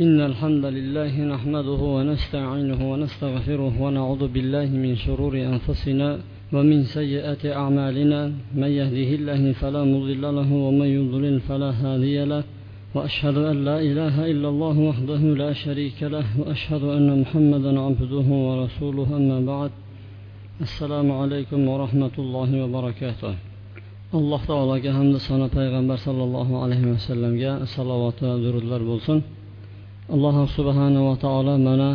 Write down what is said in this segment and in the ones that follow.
إن الحمد لله نحمده ونستعينه ونستغفره ونعوذ بالله من شرور أنفسنا ومن سيئات أعمالنا. من يهده الله فلا مضل له ومن يضلل فلا هادي له. وأشهد أن لا إله إلا الله وحده لا شريك له. وأشهد أن محمدا عبده ورسوله أما بعد. السلام عليكم ورحمة الله وبركاته. alloh taologa hamda sano payg'ambar sollallohu alayhi vasallamga salovat va durudlar bo'lsin alloh subhanava taolo mana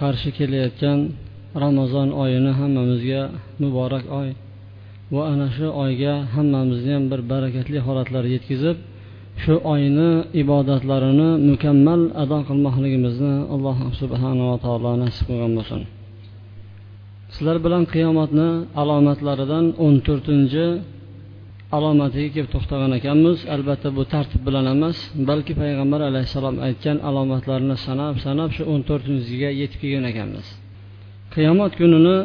qarshi kelayotgan ramazon oyini hammamizga muborak oy. Va ana shu oyga hammamizni ham bir barakatli holatlar yetkazib shu oyni ibodatlarini mukammal ado qilmoqligimizni alloh subhanava taolo nasib qilgan bo'lsin. Sizlar bilan qiyomatni alomatlaridan o'n to'rtinchi alomatiga kelib to'xtagan ekanmiz. Albatta bu tartib bilan emas balki payg'ambar alayhissalom aytgan alomatlarni sanab sanab shu o'n to'rtinchisiga yetib kelgan ekanmiz. Qiyomat kunini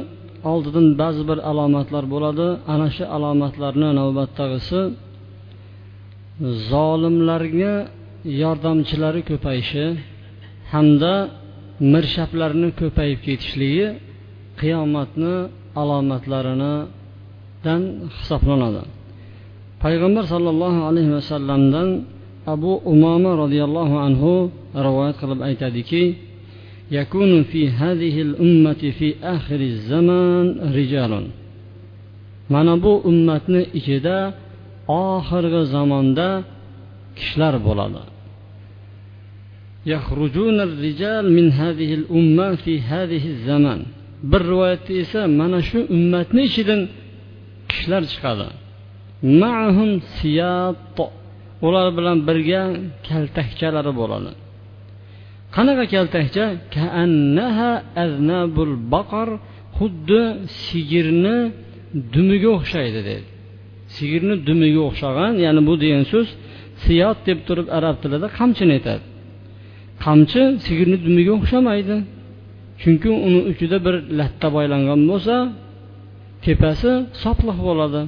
oldidan ba'zi bir alomatlar bo'ladi. Ana shu alomatlarni navbatdagisi zolimlarga yordamchilari ko'payishi hamda mirshablarni ko'payib ketishligi qiyomatni alomatlaridan hisoblanadi. payg'ambar sollallohu alayhi vasallamdan abu umoma roziyallohu anhu rivoyat qilib aytadiki يكون في هذه الأمة في آخر الزمان رجال mana bu ummatni ichida oxirgi zamonda kishilar bo'ladi يخرجون الرجال من هذه الأمة في هذه الزمان bir rivoyatda esa mana shu ummatni ichidan kishilar chiqadi Ma'hum siyat. Ular bilan birga kaltakchalari bo'ladi. Qanaqa kaltakcha? Kaannaha aznabul baqar. Xuddi sigirni dumiga o'xshaydi dedi. Sigirni dumiga o'xshagan ya'ni bu degan so'z siyot deb turib arab tilida qamchini aytadi. Qamchi sigirni dumiga o'xshamaydi. Chunki uni uchida bir latta boylangan bo'lsa tepasi sopliq bo'ladi.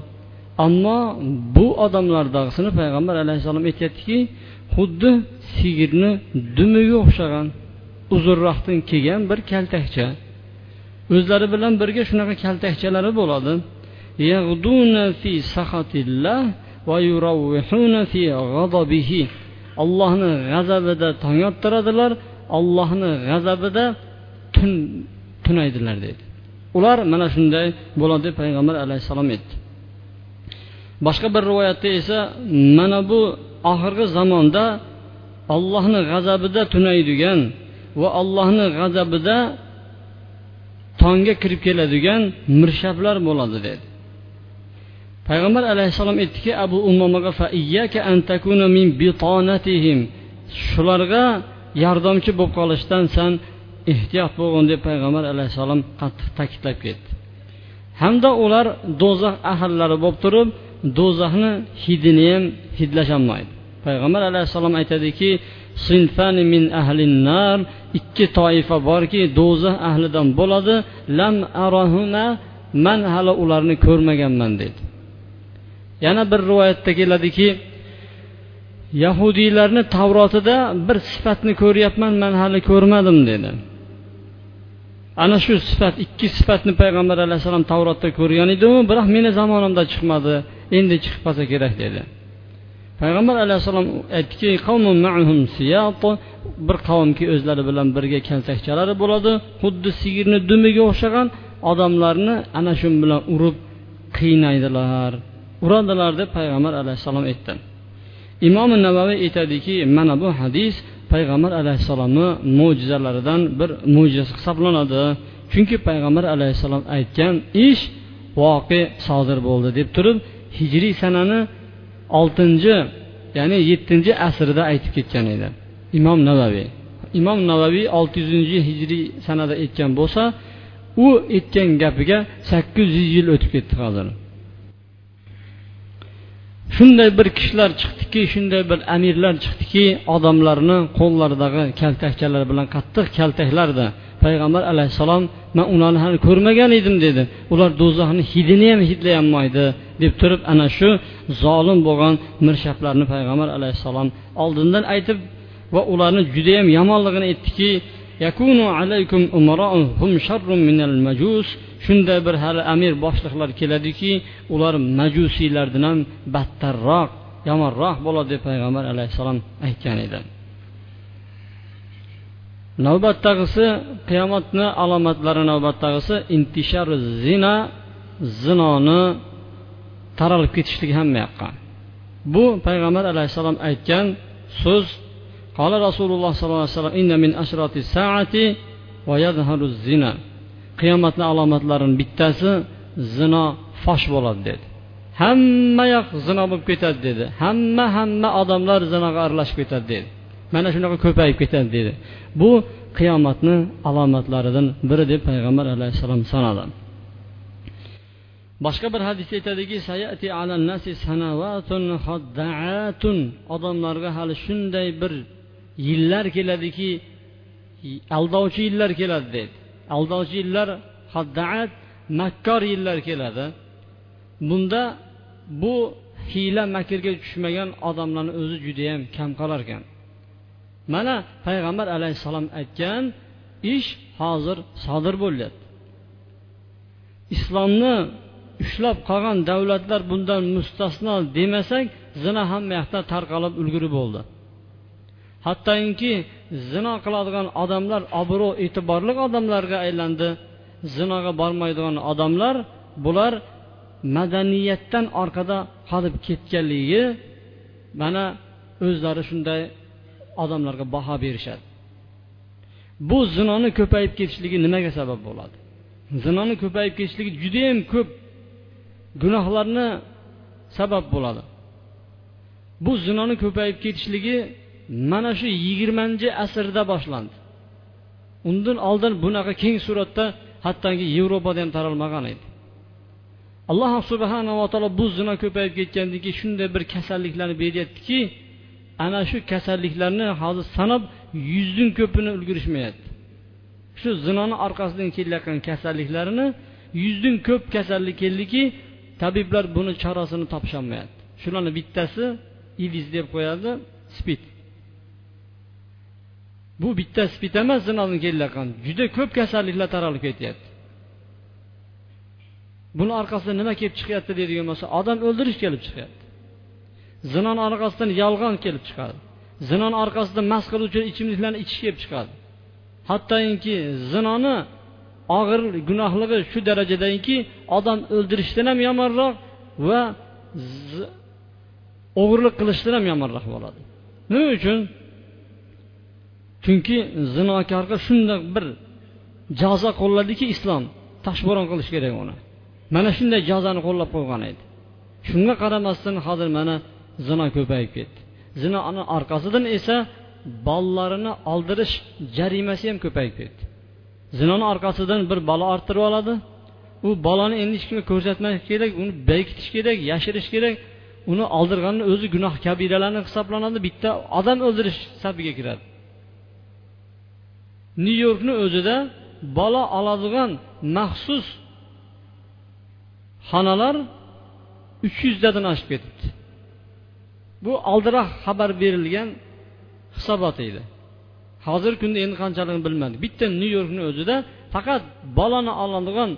Ammo bu odamlardagisini payg'ambar alayhissalom aytyaptiki xuddi sigirni dumiga o'xshagan uzunroqdan kelgan bir kaltakcha. O'zlari bilan birga shunaqa kaltakchalari bo'ladi. Ollohni g'azabida tong ottiradilar ollohni g'azabida tun tunaydilar deydi. Ular mana shunday bo'ladi deb payg'ambar alayhissalom aytdi. Boshqa bir rivoyatda esa mana bu oxirgi zamonda ollohni g'azabida tunaydigan va allohni g'azabida tongga kirib keladigan mirshablar bo'ladi dedi. Payg'ambar alayhissalom aytdiki abu umomaga shularga yordamchi bo'lib qolishdan san ehtiyot bo'lgin deb payg'ambar alayhissalom qattiq ta'kidlab ketdi. Hamda ular do'zax ahllari bo'lib turib do'zaxni hidini ham hidlasholmaydi. Payg'ambar alayhissalom aytadiki sinfani min ahlinnar ikki toifa borki do'zax ahlidan bo'ladi. Lam arahuna man hali ularni ko'rmaganman dedi. Yana bir rivoyatda keladiki yahudiylarni tavrotida bir sifatni ko'ryapman man hali ko'rmadim dedi. Ana shu sifat ikki sifatni payg'ambar alayhissalom tavrotda ko'rgan edimu biroq meni zamonimda chiqmadi. Endi chiqib qolsa kerak dedi. Payg'ambar alayhissalom aytdiki bir qavmki o'zlari bilan birga kaltakchalari bo'ladi. Xuddi sigirni dumiga o'xshagan odamlarni ana shu bilan urib qiynaydilar. Uradilar deb payg'ambar alayhissalom aytdi. Imom navaviy aytadiki mana bu hadis payg'ambar alayhissalomni mo'jizalaridan bir mo'jiza hisoblanadi. Chunki payg'ambar alayhissalom aytgan ish voqe sodir bo'ldi deb turib hijriy sanani oltinchi ya'ni yettinchi asrda aytib ketgan edi. Imom navaviy imom navaviy olti yuzinchi hijriy sanada aytgan bo'lsa u aytgan gapiga sakkiz yuz yil o'tib ketdi hozir. Shunday bir kishilar chiqdiki shunday bir amirlar chiqdiki odamlarni qo'llaridagi kaltakchalar bilan qattiq kaltaklardi. Payg'ambar alayhissalom man ularni hali ko'rmagan edim dedi. Ular do'zaxni hidini ham hidlayolmaydi deb turib ana shu zolim bo'lgan mirshablarni payg'ambar alayhissalom oldindan aytib va ularni judayam yomonligini aytdiki shunday bir hali amir boshliqlar keladiki ular majusiylardan ham battarroq yomonroq bo'ladi deb payg'ambar alayhissalom aytgan edi. Navbatdagisi qiyomatni alomatlari navbatdagisi intisharu zina zinoni taralib ketishligi hamma yoqqa. Bu payg'ambar alayhissalom aytgan so'z qola rasululloh sollallohu alayhi vasallam inna min ashrati saati va yadharu zina. Qiyomatni alomatlarining bittasi zino fosh bo'ladi dedi. Hamma yoq zino bo'lib ketadi dedi. Hamma hamma odamlar zinoga aralashib ketadi dedi. Mana shunaqa ko'payib ketadi dedi. Bu qiyomatni alomatlaridan biri deb payg'ambar alayhissalom sanadi. Boshqa bir hadisda aytadiki odamlarga hali shunday bir yillar keladiki aldovchi yillar keladi deydi aldovchi yillar haddaat makkor yillar keladi. Bunda bu hiyla makrga tushmagan odamlarni o'zi judayam kam qolar ekan mana payg'ambar alayhissalom aytgan ish hozir sodir bo'lyapti. Islomni ushlab qolgan davlatlar bundan mustasno demasak zina hamma yoqda tarqalib ulgurib bo'ldi. Hattoki zino qiladigan odamlar obro' e'tiborli odamlarga aylandi zinoga bormaydigan odamlar bular madaniyatdan orqada qolib ketganligi mana o'zlari shunday odamlarga baho berishadi. Bu zinoni ko'payib ketishligi nimaga sabab bo'ladi? Zinoni ko'payib ketishligi judayam ko'p gunohlarni sabab bo'ladi. Bu zinoni ko'payib ketishligi mana shu yigirmanchi asrda boshlandi. Undan oldin bunaqa keng suratda hattoki yevropada ham taralmagan edi. Alloh subhanava taolo bu zino ko'payib ketgandan keyin shunday bir kasalliklarni beryaptiki ana shu kasalliklarni hozir sanab yuzdan ko'pini ulgurishmayapti. Shu zinoni orqasidan kelayotgan kasalliklarini yuzdan ko'p kasallik keldiki tabiblar buni chorasini topisholmayapti. Shularni bittasi iviz deb qo'yadi spid bu bitta spid emas zinodan kelayotgan. Juda ko'p kasalliklar taralib ketyapti. Buni orqasidan nima kelib chiqyapti deydigan bo'lsa odam o'ldirish kelib chiqyapti. Zinoni orqasidan yolg'on kelib chiqadi. Zinoni orqasidan mast qiluvchi ichimliklarni ichish kelib chiqadi. Hattoki zinoni og'ir gunohligi shu darajadaki odam o'ldirishdan ham yomonroq va o'g'irlik qilishdan ham yomonroq bo'ladi. Nima uchun? Chunki zinokorga shunday bir jazo qo'lladiki islom toshbo'ron qilish kerak uni. Mana shunday jazoni qo'llab qo'ygan edi. Shunga qaramasdan hozir mana zino ko'payib ketdi. Zinoni orqasidan esa bolalarini oldirish jarimasi ham ko'payib ketdi. Zinoni orqasidan bir bola orttirib oladi. U bolani endi hech kimga ko'rsatmaslik kerak uni bekitish kerak yashirish kerak. Uni oldirganni o'zi gunoh kabiralarni hisoblanadi bitta odam o'ldirish safiga kiradi. Nyu yorkni o'zida bola oladigan maxsus xonalar uch yuztadan oshib ketibdi. Bu oldinroq xabar berilgan hisobot edi hozirgi kunda endi qanchaligini bilmadik. Bitta nyu yorkni o'zida faqat bolani oladigan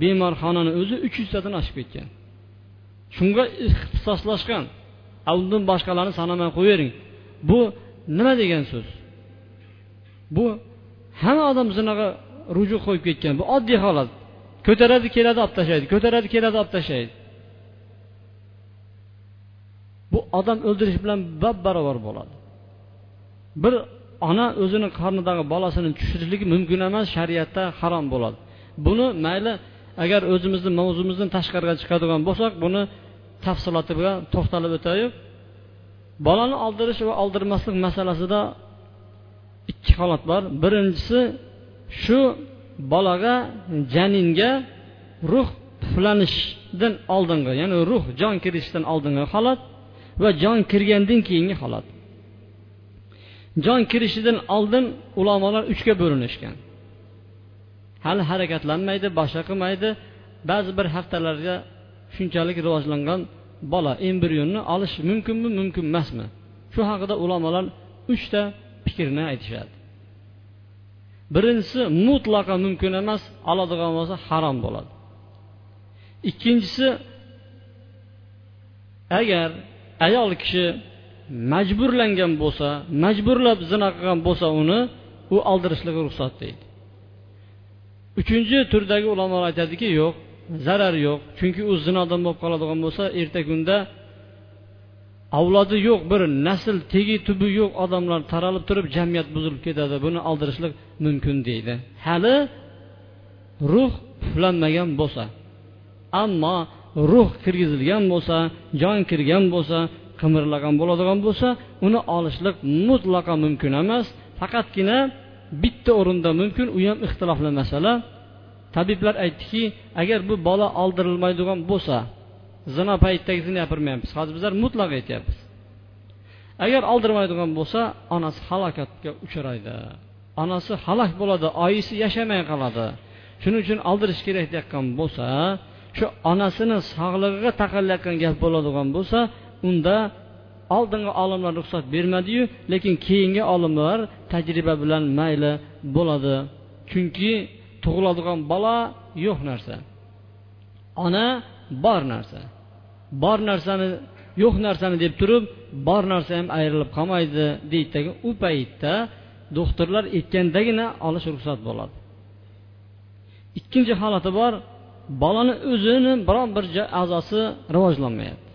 bemorxonani o'zi uch yuztadan oshib ketgan. Shunga ixtisoslashgan. Undan boshqalarni sanamay qo'yavering. Bu nima degan so'z? Bu hamma odam zinaga ruju qo'yib ketgan. Bu oddiy holat. Ko'taradi keladi olib tashlaydi ko'taradi keladi olib tashlaydi bu odam o'ldirish bilan bab barobar bo'ladi. Bir ona o'zini qornidagi bolasini tushirishligi mumkin emas shariatda harom bo'ladi. Buni mayli agar o'zimizni mavzumizdan tashqariga chiqadigan bo'lsak buni tafsiloti bilan to'xtalib o'taylik. Bolani oldirish va oldirmaslik masalasida ikki holat bor. Birinchisi shu bolaga janinga ruh puflanishdan oldingi ya'ni ruh jon kirishidan oldingi holat. Va jon kirgandan keyingi holat. Jon kirishidan oldin ulamolar uchga bo'linishgan. Hali harakatlanmaydi boshqa qilmaydi. Ba'zi bir haftalarga shunchalik rivojlangan bola embrionni olish mumkinmi mumkin emasmi? Shu haqida ulamolar uchta fikrni aytishadi. Birinchisi mutlaqo mumkin emas oladigan bo'lsa harom bo'ladi. Ikkinchisi agar ayol kishi majburlangan bo'lsa majburlab zina qilgan bo'lsa uni u oldirishligi ruxsat deydi. Uchinchi turdagi ulamolar aytadiki yo'q zarar yo'q chunki u zinodan bo'lib qoladigan bo'lsa erta kunda avlodi yo'q bir nasl tegi tubi yo'q odamlar taralib turib jamiyat buzilib ketadi buni aldirishlik mumkin deydi. Hali ruh puflanmagan bo'lsa ammo ruh kirgizilgan bo'lsa jon kirgan bo'lsa qimirlagan bo'ladigan bo'lsa uni olishlik mutlaqo mumkin emas. Faqatgina bitta o'rinda mumkin u ham ixtilofli masala. Tabiblar aytdiki agar bu bola oldirilmaydigan bo'lsa zino paytidagisini gapirmayapmiz. Hozir bizlar mutlaq aytyapmiz. Agar oldirmaydigan bo'lsa onasi halokatga uchraydi. Onasi halok bo'ladi oyisi yashamay qoladi. Shuning uchun oldirish kerak deyotgan bo'lsa shu onasini sog'lig'iga taqallayotgan gap bo'ladigan bo'lsa unda oldingi olimlar ruxsat bermadiyu lekin keyingi olimlar tajriba bilan mayli bo'ladi. Chunki tug'iladigan bola yo'q narsa. Ona bor narsa. Bor narsani yo'q narsani deb turib bor narsa ham ayrilib qolmaydi deydidagi u paytda doktorlar aytgandagina olish ruxsat bo'ladi. Ikkinchi holati bor bolani o'zini biron bir a'zosi rivojlanmayapti.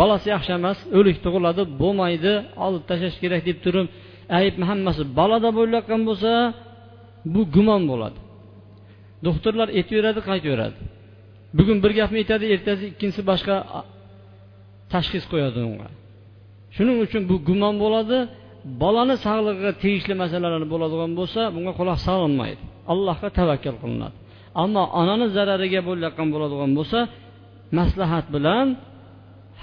Bolasi yaxshi emas o'lik tug'iladi bo'lmaydi olib tashlash kerak deb turib aybni hammasi bolada bo'layotgan bo'lsa bu gumon bo'ladi. Doktorlar aytaveradi qaytaveradi. Bugun bir gapni aytadi ertasi ikkinchisi boshqa tashxis qo'yadi unga. Shuning uchun bu gumon bo'ladi. Bolani sog'lig'iga tegishli masalalar bo'ladigan bo'lsa bunga quloq solinmaydi. Allohga tavakkal qilinadi. Ammo onani zarariga bo'layotgan bo'ladigan bo'lsa maslahat bilan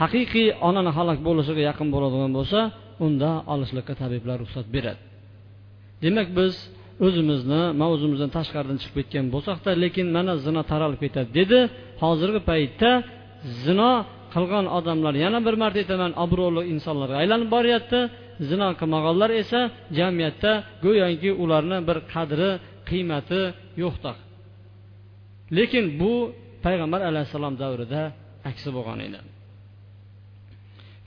haqiqiy onani halok bo'lishiga yaqin bo'ladigan bo'lsa unda olishlikka tabiblar ruxsat beradi. Demak biz o'zimizni mavzumizdan tashqaridan chiqib ketgan bo'lsakda lekin mana zino taralib ketadi dedi. Hozirgi paytda zino qilgan odamlar yana bir marta aytaman obro'li insonlarga aylanib boryapti. Zino qilmaganlar esa jamiyatda go'yoki ularni bir qadri qiymati yo'qdek lekin bu payg'ambar alayhissalom davrida aksi bo'lgan edi.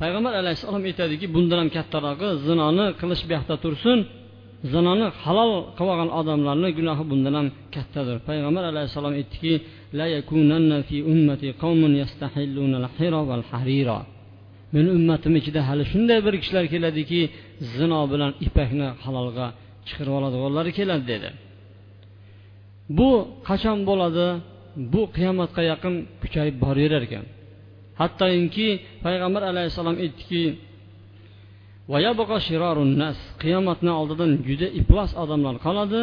Payg'ambar alayhissalom aytadiki bundan ham kattarog'i zinoni qilish bu yoqda tursin zinoni halol qilib olgan odamlarni gunohi bundan ham kattadir. Payg'ambar alayhissalom aytdiki meni ummatim ichida hali shunday bir kishilar keladiki zino bilan ipakni halolga chiqarib oladiganlari keladi dedi. Bu qachon bo'ladi? Bu qiyomatga yaqin kuchayib boraverar ekan. Hattoki payg'ambar alayhissalom aytdiki qiyomatni oldidan juda iflos odamlar qoladi.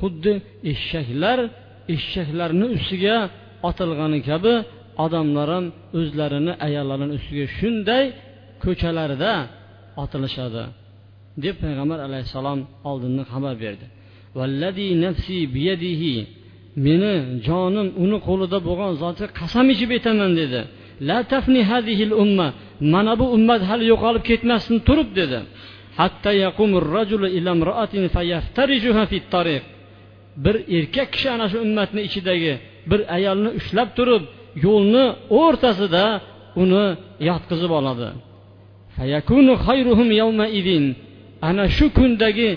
Xuddi eshaklar eshaklarni ustiga otilgani kabi odamlar ham o'zlarini ayollarini ustiga shunday ko'chalarda otilishadi. Deb payg'ambar alayhissalom oldindan xabar berdi. Nafsi biyadihi meni jonim uni qo'lida bo'lgan zotga qasam ichib aytaman dedi. La tafni hadihil umma mana bu ummat hali yo'qolib ketmasin turib dedi. Hatta yaqumur rajulu ila imra'atin fayaftarijuha fit tariq bir erkak kishi ana shu ummatni ichidagi bir ayolni ushlab turib yo'lni o'rtasida uni yotqizib oladi. Ana shu kundagi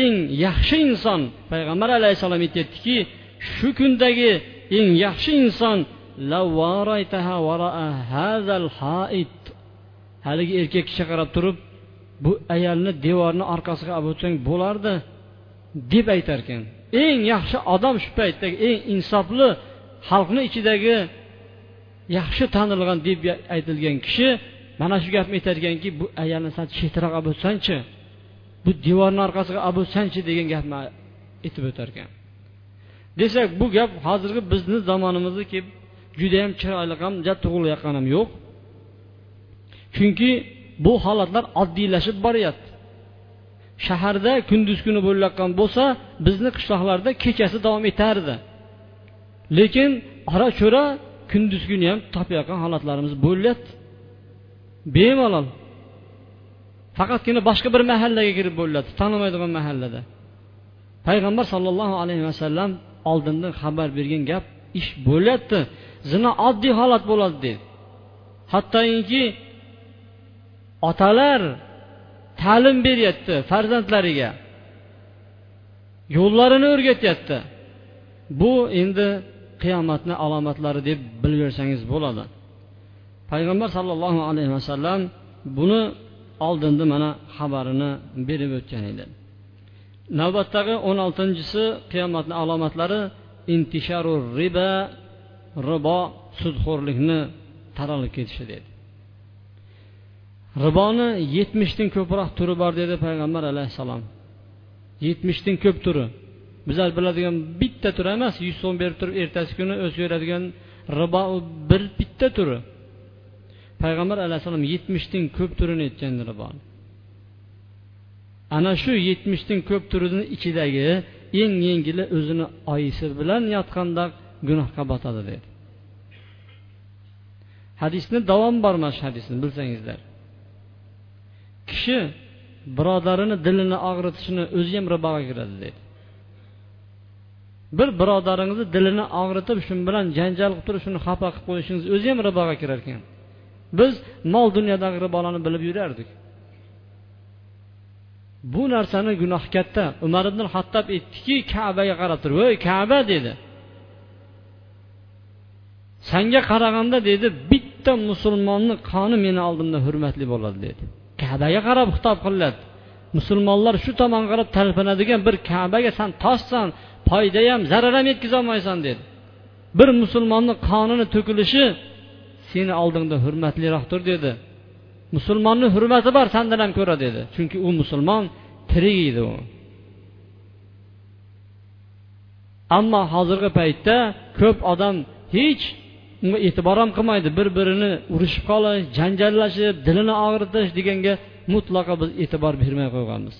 eng yaxshi inson payg'ambar alayhissalom aytyaptiki shu kundagi eng yaxshi inson haligi erkak kishi qarab turib bu ayolni devorni orqasiga olib o'tsang bo'lardi deb aytar ekan. Eng yaxshi odam shu paytdagi eng insofli xalqni ichidagi yaxshi tanilgan deb aytilgan kishi mana shu gapni aytar ekanki bu ayolni sal chetroq olib o'tsangchi? Bu devorni orqasiga abu sanchi degan gapni aytib o'tar ekan. Desak bu gap hozirgi bizni zamonimizda kelib judayam chiroyli ham tug'ilayotgani ham yo'q. Chunki bu holatlar oddiylashib boryapti. Shaharda kunduz kuni bo'layotgan bo'lsa bizni qishloqlarda kechasi davom etardi. Lekin ora cho'ra kunduz kuni ham topayotgan holatlarimiz bo'lyapti. Bemalol. Faqatgina boshqa bir mahallaga kirib bo'linadi tanimaydigan mahallada. Payg'ambar sollallohu alayhi vasallam oldindan xabar bergan gap ish bo'lyapti zino oddiy holat bo'ladi dedi. Hattoki otalar ta'lim beryapti farzandlariga. Yo'llarini o'rgatyapti. Bu endi qiyomatni alomatlari deb bilversangiz bo'ladi. Payg'ambar sollallohu alayhi vasallam buni oldinda mana xabarini berib o'tgan edi. Navbatdagi o'n oltinchisi qiyomatni alomatlari intisharu riba ribo sudxo'rlikni taralib ketishi dedi. Riboni yetmishdan ko'proq turi bor dedi payg'ambar alayhissalom. Yetmishdan ko'p turi. Bizlar biladigan bitta turi emas yuz so'm berib turib ertasi kuni o'saveradigan ribo bir bitta turi. Payg'ambar alayhissalom yetmishning ko'p turini aytganlar bor. Ana shu yetmishning ko'p turini ichidagi eng yengili o'zini oyisi bilan yotganda gunohga botadi dedi. Hadisni davom bor mana shu hadisni bilsangizlar. Kishi birodarini dilini og'ritishini o'zi ham riboga kiradi dedi. Bir birodaringizni dilini og'ritib shu bilan janjal qilib turib shuni xafa qilib qo'yishingiz o'zi ham riboga kirar ekan. Biz mol dunyodagi ribolarni bilib yurardik. Bu narsani gunoh katta umar ibn hattob aytdiki kabaga qarab turib voy kaba dedi. Sanga qaraganda dedi bitta musulmonni qoni meni oldimda hurmatli bo'ladi dedi. Kabaga qarab xitob qilinadi musulmonlar shu tomonga qarab talpinadigan bir kabaga san toshsan foyda ham zarar ham yetkazolmaysan dedi. Bir musulmonni qonini to'kilishi seni oldingda hurmatliroqdir dedi. Musulmonni hurmati bor sandan ham ko'ra dedi. Chunki u musulmon tirik edi u. Ammo hozirgi paytda ko'p odam hech unga e'tibor ham qilmaydi. Bir birini urushib qolish janjallashib dilini og'ritish deganga mutlaqo biz e'tibor bermay qo'yganmiz.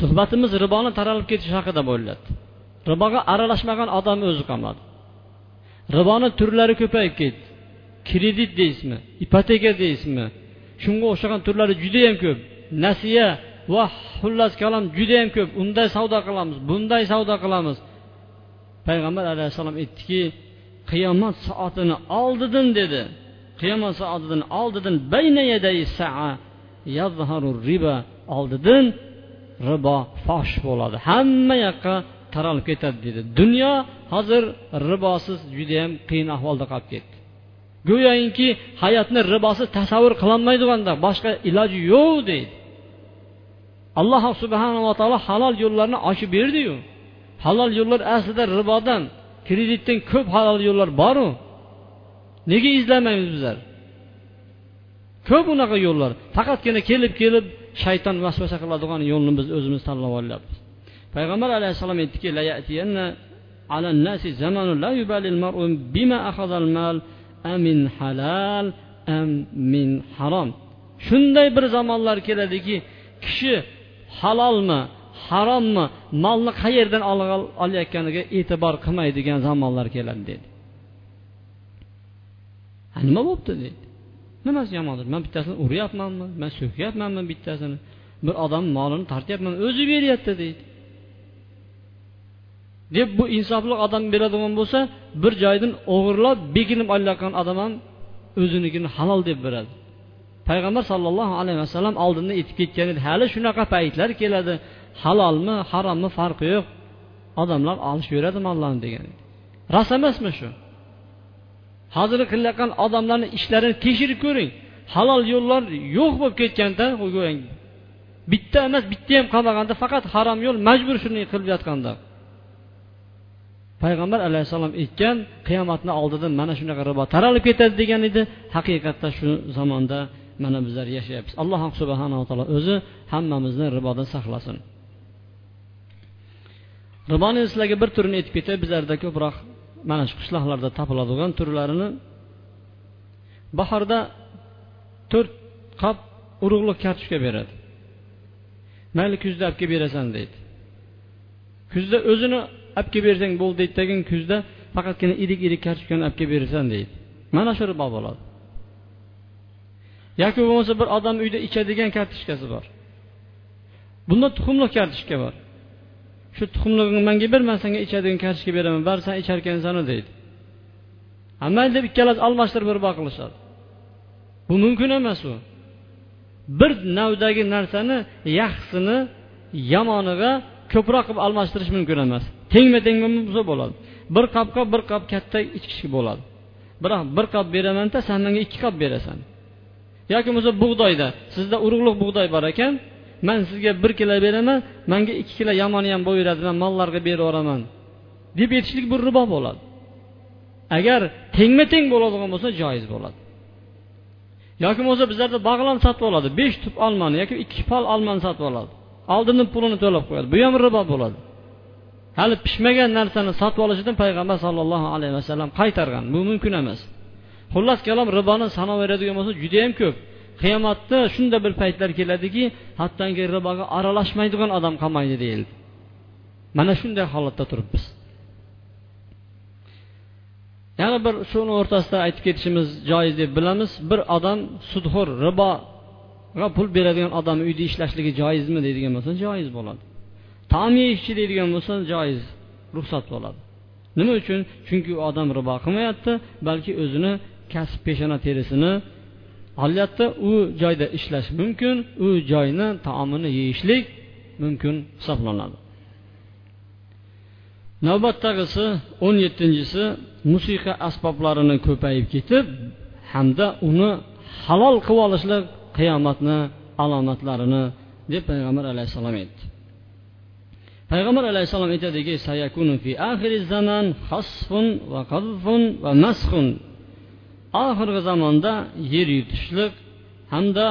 Suhbatimiz riboni taralib ketishi haqida bo'lyapti. Riboga aralashmagan odam o'zi qolmadi. Riboni turlari ko'payib ketdi. Kredit deysizmi ipoteka deysizmi shunga o'xshagan turlari judayam ko'p. Nasiya va xullas kalom judayam ko'p. Unday savdo qilamiz bunday savdo qilamiz. Payg'ambar alayhissalom aytdiki qiyomat soatini oldidan dedi. Qiyomat soatidan oldidan riba oldidan ribo fosh bo'ladi. Hamma yoqqa taralib ketadi dedi. Dunyo hozir ribosiz judayam qiyin ahvolda qolib ketdi. Go'yoki hayotni ribosiz tasavvur qilolmaydiganda boshqa iloji yo'q deydi. Alloh subhanava taolo halol yo'llarni ochib berdiyu. Halol yo'llar aslida ribodan kreditdan ko'p halol yo'llar boru. Nega izlamaymiz bizlar? Ko'p unaqa yo'llar. Faqatgina kelib kelib shayton vasvasa qiladigan yo'lni biz o'zimiz tanlab olyapmiz. Payg'ambar alayhissalom aytdiki shunday bir zamonlar keladiki kishi halolmi harommi molni qayerdan olayotganiga e'tibor qilmaydigan zamonlar keladi dedi. Nima bo'libdi deydi nimasi yomondir man bittasini uryapmanmi man so'kyapmanmi bittasini? Bir odam molini tortyapman o'zi beryapti deydi deb bu insofli odam beradigan bo'lsa bir joydan o'g'irlab bekinib olayotgan odam ham o'zinikini halol deb beradi. Payg'ambar sollallohu alayhi vasallam oldinda aytib ketgan edi. Hali shunaqa paytlar keladi. Halolmi harommi farqi yo'q. Odamlar olishaveradi mollarni degan rost emasmi shu? Hozir qilayotgan odamlarni ishlarini tekshirib ko'ring. Halol yo'llar yo'q bo'lib ketganda bitta emas bitta ham qolmaganda faqat harom yo'l majbur shuni qilib yotganda. Payg'ambar alayhissalom aytgan qiyomatni oldidan mana shunaqa ribo taralib ketadi degan edi. Haqiqatda shu zamonda mana bizlar yashayapmiz. Alloh subhanava taolo o'zi hammamizni ribodan saqlasin. Riboni sizlarga bir turini aytib ketay. Bizlarda ko'proq mana shu qishloqlarda topiladigan turlarini. Bahorda to'rt qop urug'lik kartoshka beradi. Mayli kuzda olib kelib berasan deydi. Kuzda o'zini olib kelib bersang bo'ldi deydi degan kuzda faqatgina irik irik kartoshkani olib kelib berasan deydi. Mana shu ribo bo'ladi. Yoki bo'lmasa bir odam uyda ichadigan kartoshkasi bor. Bunda tuxumli kartoshka bor. Shu tuxumlig'ini manga ber man senga ichadigan kartoshka beraman baribir san icharkansanu deydi. Mayli deb ikkalasi almashtirib ribo qilishadi. Bu mumkin emas u. Bir navdagi narsani yaxshisini yomoniga ko'proq qilib almashtirish mumkin emas. Tengma teng bo'lsa bo'ladi. Bir qopga bir qop katta ichkish bo'ladi. Biroq bir qop beramanda san menga ikki qop berasan. Yoki bo'lmasa bug'doyda sizda urug'liq bug'doy bor ekan man sizga bir kilo beraman manga ikki kilo yomoni ham bo'laveradi man mollarga berib yuboraman. Deb aytishlik bu ribo bo'ladi. Agar tengma teng bo'ladigan bo'lsa joiz bo'ladi. Yoki bo'lmasa bizlarda bog'lam sotib oladi besh tup olmani yoki ikki pol olmani sotib oladi. Oldindan pulini to'lab qo'yadi bu ham ribo bo'ladi. Hali pishmagan narsani sotib olishidan payg'ambar sollallohu alayhi vasallam qaytargan. Bu mumkin emas. Xullas kalom riboni sanaveradigan bo'lsa judayam ko'p. Qiyomatda shunday bir paytlar keladiki hattoki riboga aralashmaydigan odam qolmaydi deyildi. Mana shunday holatda turibmiz yana bir shuni o'rtasida aytib ketishimiz joiz deb bilamiz. Bir odam sudxo'r riboga pul beradigan odam uyda ishlashligi joizmi deydigan bo'lsa joiz bo'ladi. Taom yeyishchi deydigan bo'lsa joiz ruxsat bo'ladi. Nima uchun? Chunki u odam ribo qilmayapti balki o'zini kasb peshona terisini olyapti. U joyda ishlash mumkin u joyni taomini yeyishlik mumkin hisoblanadi. Navbatdagisi o'n yettinchisi musiqa asboblarini ko'payib ketib hamda uni halol qilib olishlik qiyomatni alomatlarini deb payg'ambar alayhissalom aytdi. Payg'ambar alayhissalom aytadiki sayakunu fi oxiri zaman hasfun va qazfun va masxun oxirgi zamonda yer yutishlik hamda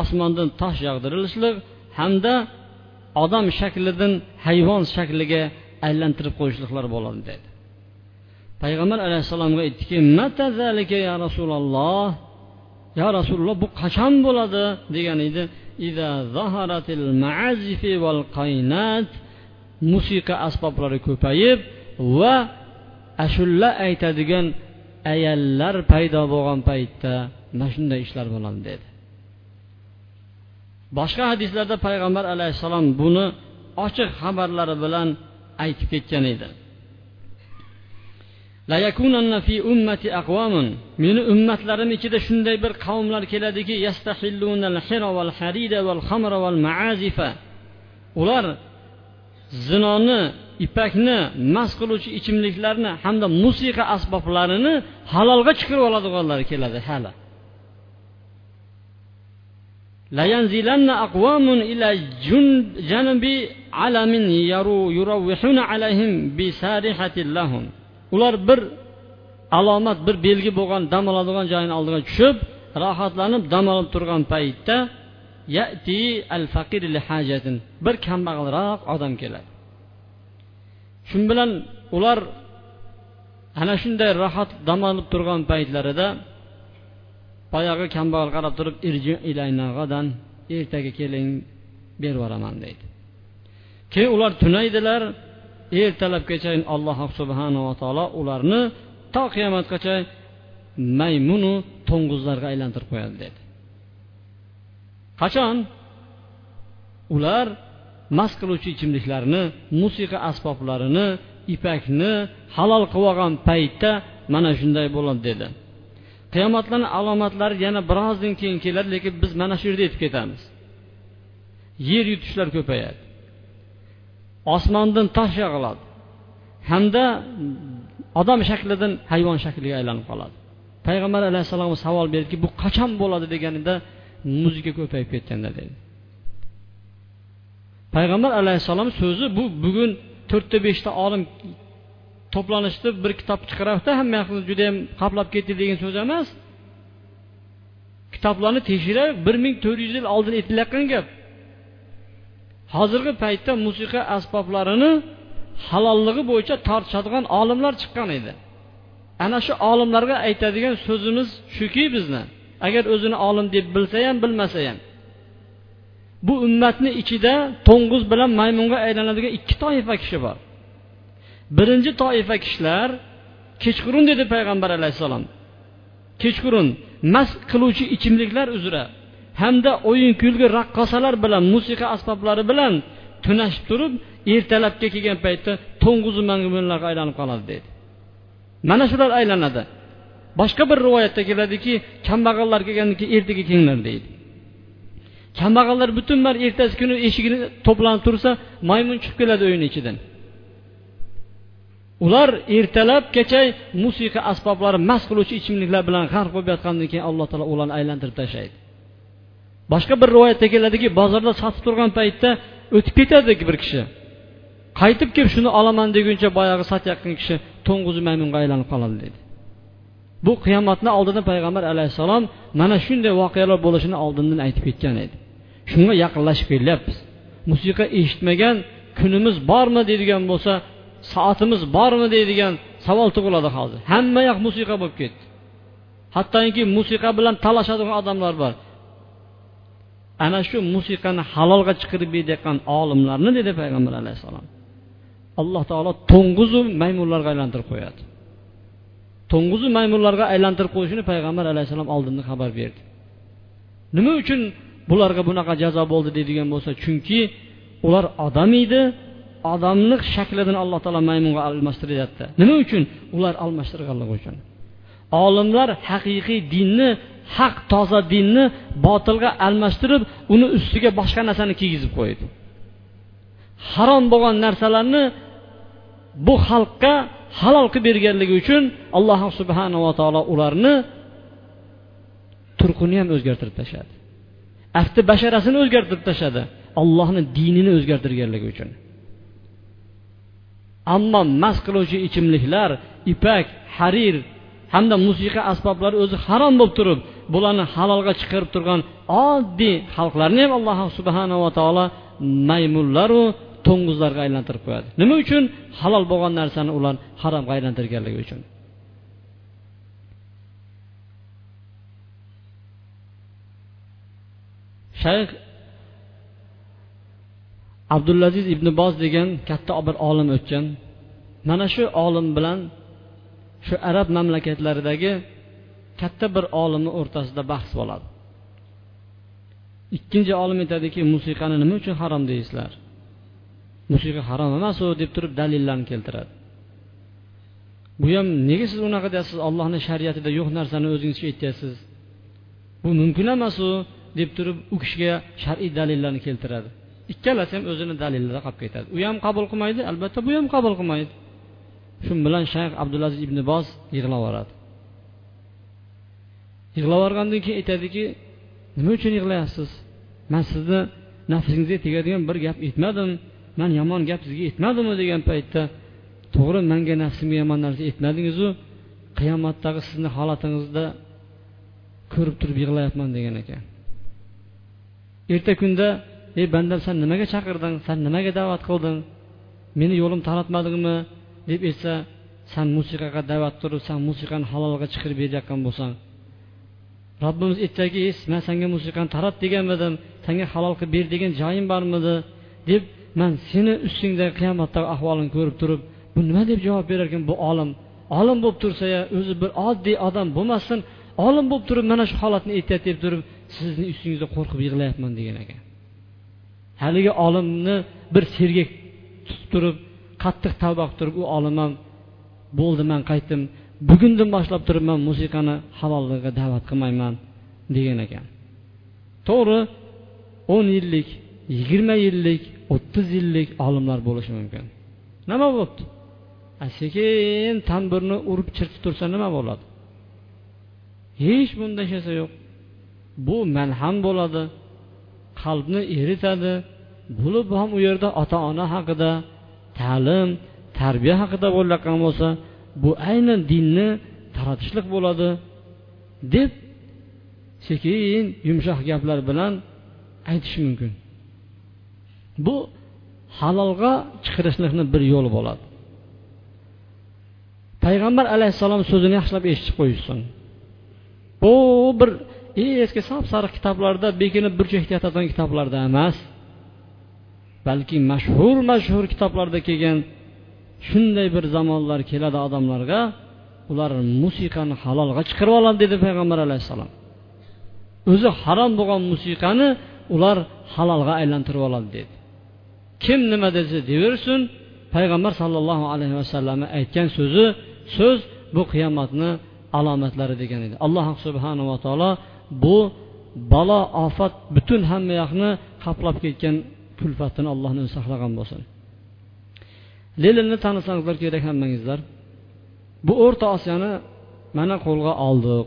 osmondan tosh yog'dirilishlik hamda odam shaklidan hayvon shakliga aylantirib qo'yishliklar bo'ladi dedi. Payg'ambar alayhissalomga aytdiki ya rasululloh yo rasululloh bu qachon bo'ladi? degan edi. Musiqa asboblari ko'payib va ashulla aytadigan ayollar paydo bo'lgan paytda mana shunday ishlar bo'ladi dedi. Boshqa hadislarda payg'ambar alayhissalom buni ochiq xabarlari bilan aytib ketgan edi. Meni ummatlarim ichida shunday bir qavmlar keladiki ular zinoni ipakni mast qiluvchi ichimliklarni hamda musiqa asboblarini halolga chiqarib oladiganlar keladi hali لينزلن أقوام إلى جنب علم يروحون عليهم بسارحة لهم ular bir alomat bir belgi bo'lgan dam oladigan joyini oldiga tushib rohatlanib dam olib turgan paytda yati al faqir li hajatin. Bir kambag'alroq odam keladi. Shu bilan ular ana shunday rohat dam olib turgan paytlarida boyagi kambag'al qarab turib ertaga keling berib yuboraman deydi. Keyin ular tunaydilar ertalabgacha alloh subhanava taolo ularni to qiyomatgacha maymunu to'ng'izlarga aylantirib qo'yadi dedi qachon? Ular mast qiluvchi ichimliklarni musiqa asboblarini ipakni halol qilib olgan paytda mana shunday bo'ladi dedi. Qiyomatlarni alomatlari yana birozdan keyin keladi lekin biz mana shu yerda yetib ketamiz. Yer yutishlar ko'payadi. Osmondan tosh yog'iladi. Hamda odam shaklidan hayvon shakliga aylanib qoladi. Payg'ambar alayhissalom savol berdiki bu qachon bo'ladi deganida muzika ko'payib ketganda dedi payg'ambar alayhissalom so'zi bu bugun to'rtta beshta olim to'planishdi bir kitob chiqaryapti hamma yoqni judayam qoplab ketdi degan so'z emas kitoblarni tekshirib bir ming to'rt yuz yil oldin aytilayotgan gap hozirgi paytda musiqa asboblarini halolligi bo'yicha tortishadigan olimlar chiqqan edi ana shu olimlarga aytadigan so'zimiz shuki bizni agar o'zini olim deb bilsa ham bilmasa ham. Bu ummatni ichida to'ng'iz bilan maymunga aylanadigan ikki toifa kishi bor. Birinchi toifa kishilar kechqurun dedi payg'ambar alayhissalom kechqurun mast qiluvchi ichimliklar uzra hamda o'yin kulgi raqqosalar bilan musiqa asboblari bilan tunashib turib ertalabga kelgan paytda to'ng'iz maymunlarga aylanib qoladi dedi. Mana shular aylanadi. Boshqa bir rivoyatda keladiki kambag'allar kelgandan keyin ertaga kelinglar deydi. Kambag'allar butun ertasi kuni eshigini to'planib tursa maymun chiqib keladi uyini ichidan ular ertalab kecha musiqa asboblari mast qiluvchi ichimliklar bilan g'arq bo'lib yotgandan keyin alloh taolo ularni aylantirib tashlaydi boshqa bir rivoyatda keladiki bozorda sotib turgan paytda o'tib ketadi bir kishi qaytib kelib shuni olaman deguncha boyagi sotayotgan kishi to'ng'iz maymunga aylanib qoladi deydi bu qiyomatni oldida payg'ambar alayhissalom mana shunday voqealar bo'lishini oldindan aytib ketgan edi. Shunga yaqinlashib kelyapmiz. Musiqa eshitmagan kunimiz bormi deydigan bo'lsa soatimiz bormi deydigan savol tug'iladi hozir. Hamma yoq musiqa bo'lib ketdi. Hattoki musiqa bilan talashadigan odamlar bor. Ana shu musiqani halolga chiqarib berayotgan olimlarni dedi payg'ambar alayhissalom. Alloh taolo to'ng'izu maymunlarga aylantirib qo'yadi. To'ng'izu maymunlarga aylantirib qo'yishini payg'ambar alayhissalom oldindan xabar berdi. Nima uchun bularga bunaqa jazo bo'ldi deydigan bo'lsa chunki ular odam edi odamni shaklidan alloh taolo maymunga almashtiryapti. Nima uchun? Ular almashtirganligi uchun. Olimlar haqiqiy dinni haq toza dinni botilga almashtirib uni ustiga boshqa narsani kiygizib qo'ydi. Harom bo'lgan narsalarni bu xalqqa halol qilib berganligi uchun alloh subhanava taolo ularni turqini ham o'zgartirib tashladi. Afti basharasini o'zgartirib tashladi. Allohni dinini o'zgartirganligi uchun. Ammo mast qiluvchi ichimliklar ipak harir hamda musiqa asboblari o'zi harom bo'lib turib bularni halolga chiqarib turgan oddiy xalqlarni ham alloh subhanava taolo maymunlaru to'ng'izlarga aylantirib qo'yadi. Nima uchun? Halol bo'lgan narsani ular haromga aylantirganligi uchun. Shayx abdulaziz ibn boz degan katta bir olim o'tgan. Mana shu olim bilan shu arab mamlakatlaridagi katta bir olimni o'rtasida bahs bo'ladi. Ikkinchi olim aytadiki musiqani nima uchun harom deysizlar? Musiqa harom emasu deb turib dalillarni keltiradi. Bu ham nega siz unaqa deyapsiz? Ollohni shariatida yo'q narsani o'zingizcha aytyapsiz. Bu mumkin emasu deb turib u kishiga shar'iy dalillarni keltiradi. Ikkalasi ham o'zini dalillari qolib ketadi. U ham qabul qilmaydi albatta bu ham qabul qilmaydi. Shu bilan shayx abdulaziz ibn boz yig'lab yuboradi. Yig'lab yuborgandan keyin aytadiki nima uchun yig'layapsiz? Man sizni nafsingizga tegadigan bir gap aytmadim. Man yomon gap sizga aytmadimu degan paytda to'g'ri manga nafsimga yomon narsa aytmadingizu qiyomatdagi sizni holatingizda ko'rib turib yig'layapman degan ekan. Erta kunda ey bandam san nimaga chaqirding? San nimaga da'vat qilding? Meni yo'lim taratmadingmi deb aytsa san musiqaga da'vat turib san musiqani halolga chiqarib berayotgan bo'lsang. Robbimiz aytsaki man sanga musiqani tarat deganmidim sanga halol qilib ber degan joyim bormidi? deb man seni ustingda qiyomatdagi ahvolini ko'rib turib bu nima deb javob berarkan bu olim? Olim bo'lib tursa ya o'zi bir oddiy odam bo'lmasdan olim bo'lib turib mana shu holatni aytyapti deb turib sizni ustingizda qo'rqib yig'layapman degan ekan. Haligi olimni bir sergak tutib turib qattiq tavba qilib turib u olim ham bo'ldi man qaytdim. Bugundan boshlab turib man musiqani halolligiga da'vat qilmayman degan ekan. To'g'ri o'n yillik yigirma yillik o'ttiz yillik olimlar bo'lishi mumkin. Nima bo'libdi sekin tanbirni urib chertib tursa nima bo'ladi? Hech bunday narsa yo'q. Bu malham bo'ladi qalbni eritadi bo'lib ham u yerda ota ona haqida ta'lim tarbiya haqida bo'layotgan bo'lsa bu aynan dinni taratishlik bo'ladi deb sekin yumshoq gaplar bilan aytish mumkin. Bu halolga chiqarishlikni bir yo'li bo'ladi. Payg'ambar alayhissalom so'zini yaxshilab eshitib qo'yishsin. Bu bir eski sap sariq kitoblarda bekinib burchakda yotadigan kitoblarda emas balki mashhur mashhur kitoblarda kelgan shunday bir zamonlar keladi odamlarga ular musiqani halolga chiqarib oladi dedi payg'ambar alayhissalom. O'zi harom bo'lgan musiqani ular halolga aylantirib oladi dedi. Kim nima desa deyaversin payg'ambar sollallohu alayhi vasallamni aytgan so'zi so'z bu qiyomatni alomatlari degan edi. Alloh subhanava taolo bu balo ofat butun hamma yoqni qoplab ketgan kulfatini allohni o'zi saqlagan bo'lsin. Leninni tanisangizlar kerak hammangizlar. Bu o'rta osiyoni mana qo'lga oldik.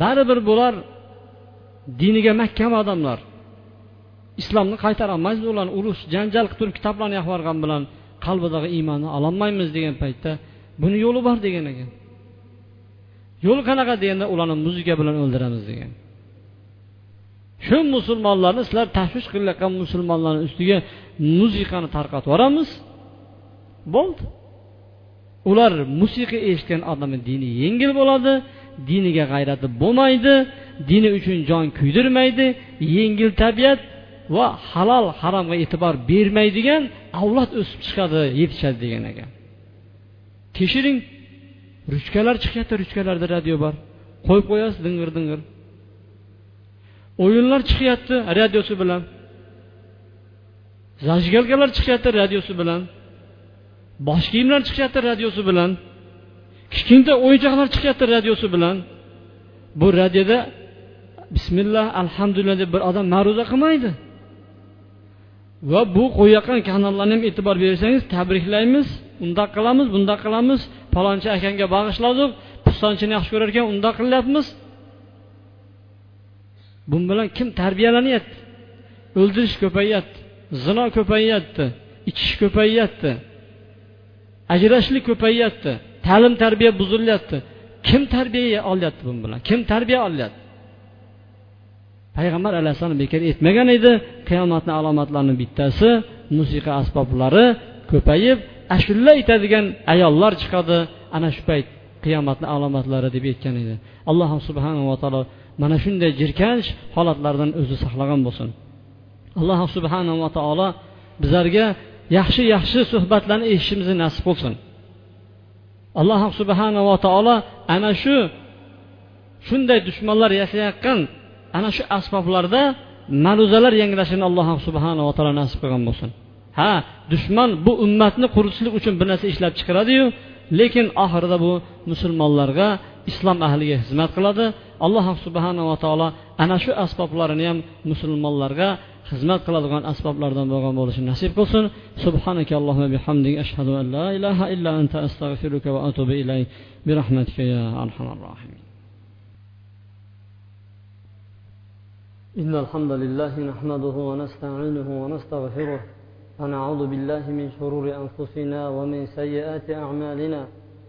Baribir bular diniga mahkam odamlar. Islomni qaytarolmaymiz ularni urush janjal qilib turib kitoblarni yoqib yuborgan bilan qalbidagi iymonni ololmaymiz degan paytda buni yo'li bor degan ekan. Yo'l qanaqa deganda ularni muzika bilan o'ldiramiz degan. Shu musulmonlarni sizlar tashvish qilayotgan musulmonlarni ustiga musiqani tarqatib yuboramiz. Bo'ldi. Ular musiqa eshitgan odamni dini yengil bo'ladi diniga g'ayrati bo'lmaydi dini uchun jon kuydirmaydi yengil tabiat va halol haromga e'tibor bermaydigan avlod o'sib chiqadi yetishadi degan ekan. Tekshiring ruchkalar chiqyapti ruchkalarda radio bor. Qo'yib qo'yasiz ding'ir ding'ir o'yinlar chiqyapti radiosi bilan. Zajgalkalar chiqyapti radiosi bilan. Bosh kiyimlar chiqyapti radiosi bilan. Kichkinta o'yinchoqlar chiqyapti radiosi bilan. Bu radioda bismillah alhamdulillah deb bir odam ma'ruza qilmaydi. Va bu qo'yayotgan kanallarni ham e'tibor bersangiz tabriklaymiz undoq qilamiz bundoq qilamiz. Palonchi akangga bag'ishladik pistonchini yaxshi ko'rar ekan undoq qilyapmiz. Bu bilan kim tarbiyalanyapti? O'ldirish ko'payyapti zino ko'payyapti ichish ko'payyapti ajrashishlik ko'payyapti ta'lim tarbiya buzilyapti. Kim tarbiya olyapti bu bilan? Kim tarbiya olyapti? Payg'ambar alayhissalom bekor aytmagan edi. Qiyomatni alomatlarini bittasi musiqa asboblari ko'payib ashula aytadigan ayollar chiqadi. Ana shu payt qiyomatni alomatlari deb aytgan edi. Alloh subhanava taolo mana shunday jirkanch holatlardan o'zi saqlagan bo'lsin. Alloh subhanava taolo bizlarga yaxshi yaxshi suhbatlarni eshitishimizni nasib qilsin. Alloh subhanava taolo ana shu shunday dushmanlar yashayotgan ana shu asboblarda ma'ruzalar yangrashini alloh subhanava taolo nasib qilgan bo'lsin. Ha dushman bu ummatni quritishlik uchun bir narsa ishlab chiqaradiyu lekin oxirida bu musulmonlarga islom ahliga xizmat qiladi. Alloh subhanava taolo ana shu asboblarini ham musulmonlarga xizmat qiladigan asboblardan bo'lgan bo'lishini nasib qilsin. Subhanaka allohumma bihamdik ashhadu an la ilaha illa anta astag'firuka va atubu ilayk. Bi rahmatika ya arhamar إن الحمد لله نحمده ونستعينه ونستغفره ونعوذ بالله من شرور أنفسنا ومن سيئات أعمالنا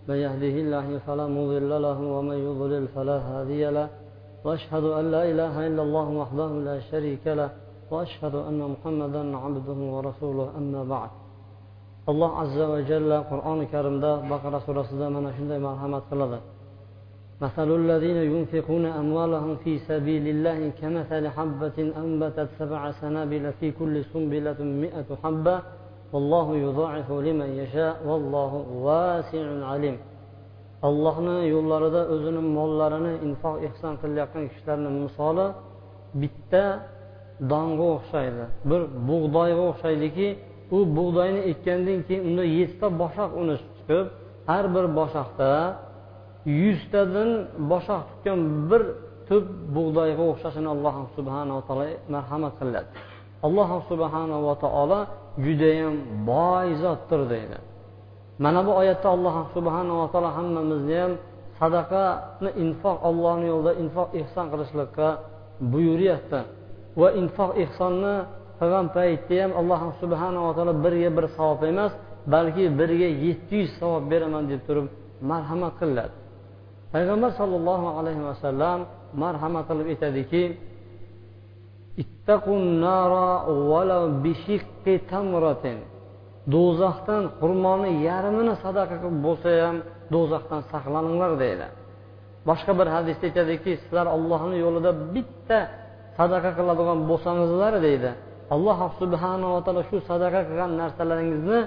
من يهده الله فلا مضل له ومن يضلل فلا هادي له وأشهد أن لا إله إلا الله وحده لا شريك له وأشهد أن محمدا عبده ورسوله أما بعد. alloh azza va jalla qur'oni karimda baqara surasida mana shunday marhamat qiladi مثل الذين ينفقون أموالهم في سبيل الله كمثل حبة أنبتت سبع سنابل في كل سنبلة مئة حبة والله يضاعف لمن يشاء والله واسع عليم allohni yo'llarida o'zini mollarini infoq ehson qilayotgan kishilarni misoli bitta donga o'xshaydi bir bug'doyga o'xshaydiki u bug'doyni ekkandan keyin unda yettita boshoq uni chiqib har bir boshoqda yuztadan boshoq tutgan bir to'p bug'doyga o'xshashini alloh subhanava taolo marhamat qiladi. Alloh subhanava taolo judayam boy zotdir deydi. Mana bu oyatda alloh subhanava taolo hammamizni ham sadaqani infoq ollohni yo'lida infoq ehson qilishlikqa buyuryapti. Va infoq ehsonni qilgan paytda ham alloh subhanava taolo birga bir savob emas balki birga yetti yuz savob beraman deb turib marhamat qiladi. Payg'ambar sollallohu alayhi vasallam marhamat qilib aytadiki do'zaxdan xurmoni yarmini sadaqa qilib bo'lsa ham do'zaxdan saqlaninglar deydi. Boshqa bir hadisda aytadiki sizlar ollohni yo'lida bitta sadaqa qiladigan bo'lsangizlar deydi. Alloh subhanava taolo shu sadaqa qilgan narsalaringizni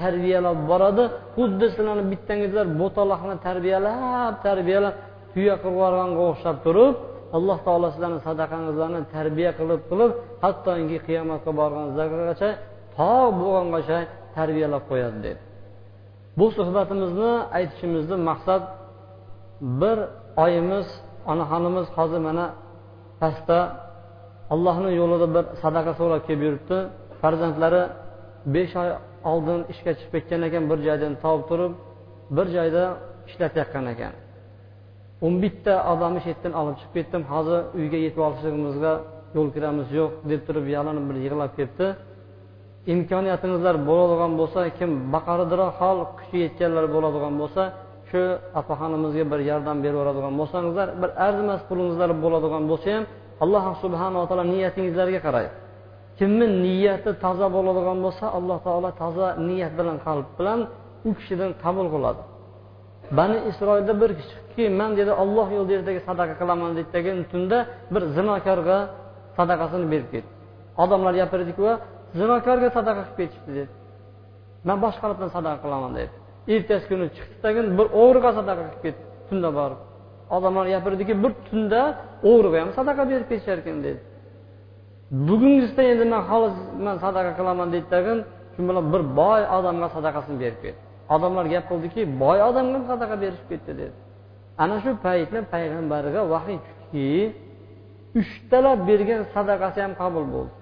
tarbiyalab boradi. Xuddi sizlarni bittangizlar bo'taloqni tarbiyalab tarbiyalab tuya qilib yuborganga o'xshab turib alloh taolo sizlarni sadaqangizlarni tarbiya qilib qilib hattoki qiyomatga borganingizgacha to bo'lgangacha tarbiyalab qo'yadi dedi bu suhbatimizni aytishimizni maqsad bir oyimiz onaxonimiz hozir mana pastda allohni yo'lida bir sadaqa so'rab kelib yuribdi. Farzandlari besh oy oldin ishga chiqib ketgan ekan bir joydan topib turib bir joyda ishlatayotgan ekan. O'n bitta odamni shu yerdan olib chiqib ketdim hozir uyga yetib olishligimizga yo'l kiramiz yo'q deb turib yalinib bir yig'lab ketdi. Imkoniyatingizlar bo'ladigan bo'lsa kim baqaridiroq hol kuchi yetganlar bo'ladigan bo'lsa shu opaxonimizga bir yordam berib yuboradigan bo'lsangizlar bir arzimas pulingizlar bo'ladigan bo'lsa ham alloh subhanava taolo niyatingizlarga qaraydi kimni niyati toza bo'ladigan bo'lsa alloh taolo toza niyat bilan qalb bilan u kishidan qabul qiladi. Bani isroilda bir kishi chiqdiki man dedi olloh yo'lidagi sadaqa qilaman degan tunda bir zinokorga sadaqasini berib ketdi. Odamlar gapirdiku zinokorga sadaqa qilib ketishdi dedi. Man boshqalardan sadaqa qilaman dedi. Ertasi kuni chiqdidagi bir o'g'riga sadaqa qilib ketdi tunda borib. Odamlar gapirdiki bir tunda o'g'riga ham sadaqa berib ketishar ekan dedi. Bugungisida endi man xolis man sadaqa qilaman dedi tagin shu bilan bir boy odamga sadaqasini berib ketdi. Odamlar gap qildiki boy odamga ham sadaqa berishib ketdi dedi. Ana shu paytda payg'ambarga vahiy tushdiki uchtalab bergan sadaqasi ham qabul bo'ldi.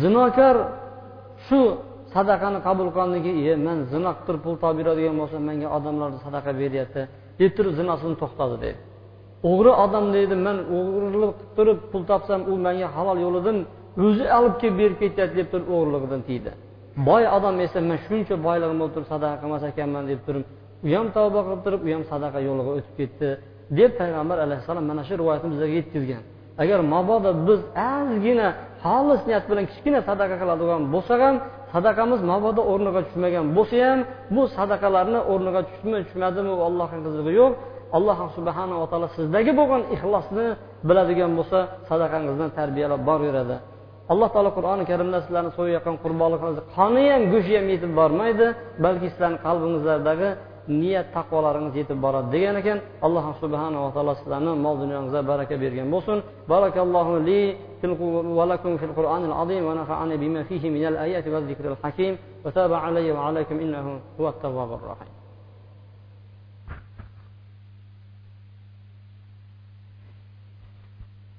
Zinokor shu sadaqani qabul qilgandan keyin e man zino qilib pul topib beradigan bo'lsam menga odamlar sadaqa beryapti deb turib zinosini to'xtadi dedi. O'g'ri odam deydi man o'g'irlik qilib turib pul topsam u menga halol yo'lidan o'zi olib kelib berib ketyapti deb turib o'g'irligidan tiydi. Boy odam esa man shuncha boyligim bo'lib turib sadaqa qilmas ekanman deb turib u ham tavba qilib turib u ham sadaqa yo'liga o'tib ketdi deb payg'ambar alayhissalom mana shu rivoyatni bizga yetkazgan. Agar mabodo biz ozgina xolis niyat bilan kichkina sadaqa qiladigan bo'lsak ham sadaqamiz mabodo o'rniga tushmagan bo'lsa ham bu sadaqalarni o'rniga tushdimi tushmadimi u allohni qizig'i yo'q. alloh subhanava taolo sizdagi bo'lgan ixlosni biladigan bo'lsa sadaqangizni tarbiyalab boraveradi alloh taolo qur'oni karimda sizlarni so'yayotgan qurbonliqingizni qoni ham go'shti ham yetib bormaydi balki sizlarni qalbingizlardagi niyat taqvolaringiz yetib boradi degan ekan alloh subhanava taolo sizlarni mol dunyongizga baraka bergan bo'lsin barakallohu li ولكم في القرآن العظيم ونفعني بما فيه من الآيات والذكر الحكيم وتاب علي وعليكم إنه هو التواب الرحيم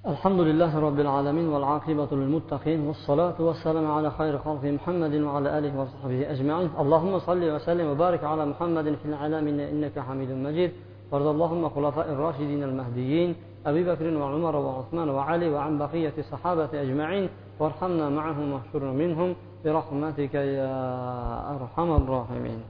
الحمد لله رب العالمين والعاقبة للمتقين والصلاة والسلام على خير خلق محمد وعلى آله وصحبه أجمعين. اللهم صل وسلم وبارك على محمد في العالمين إنك حميد مجيد. وارض اللهم خلفاء الراشدين المهديين أبي بكر وعمر وعثمان وعلي وعن بقية الصحابة أجمعين. وارحمنا معهم واحشرنا منهم. برحمتك يا أرحم الراحمين.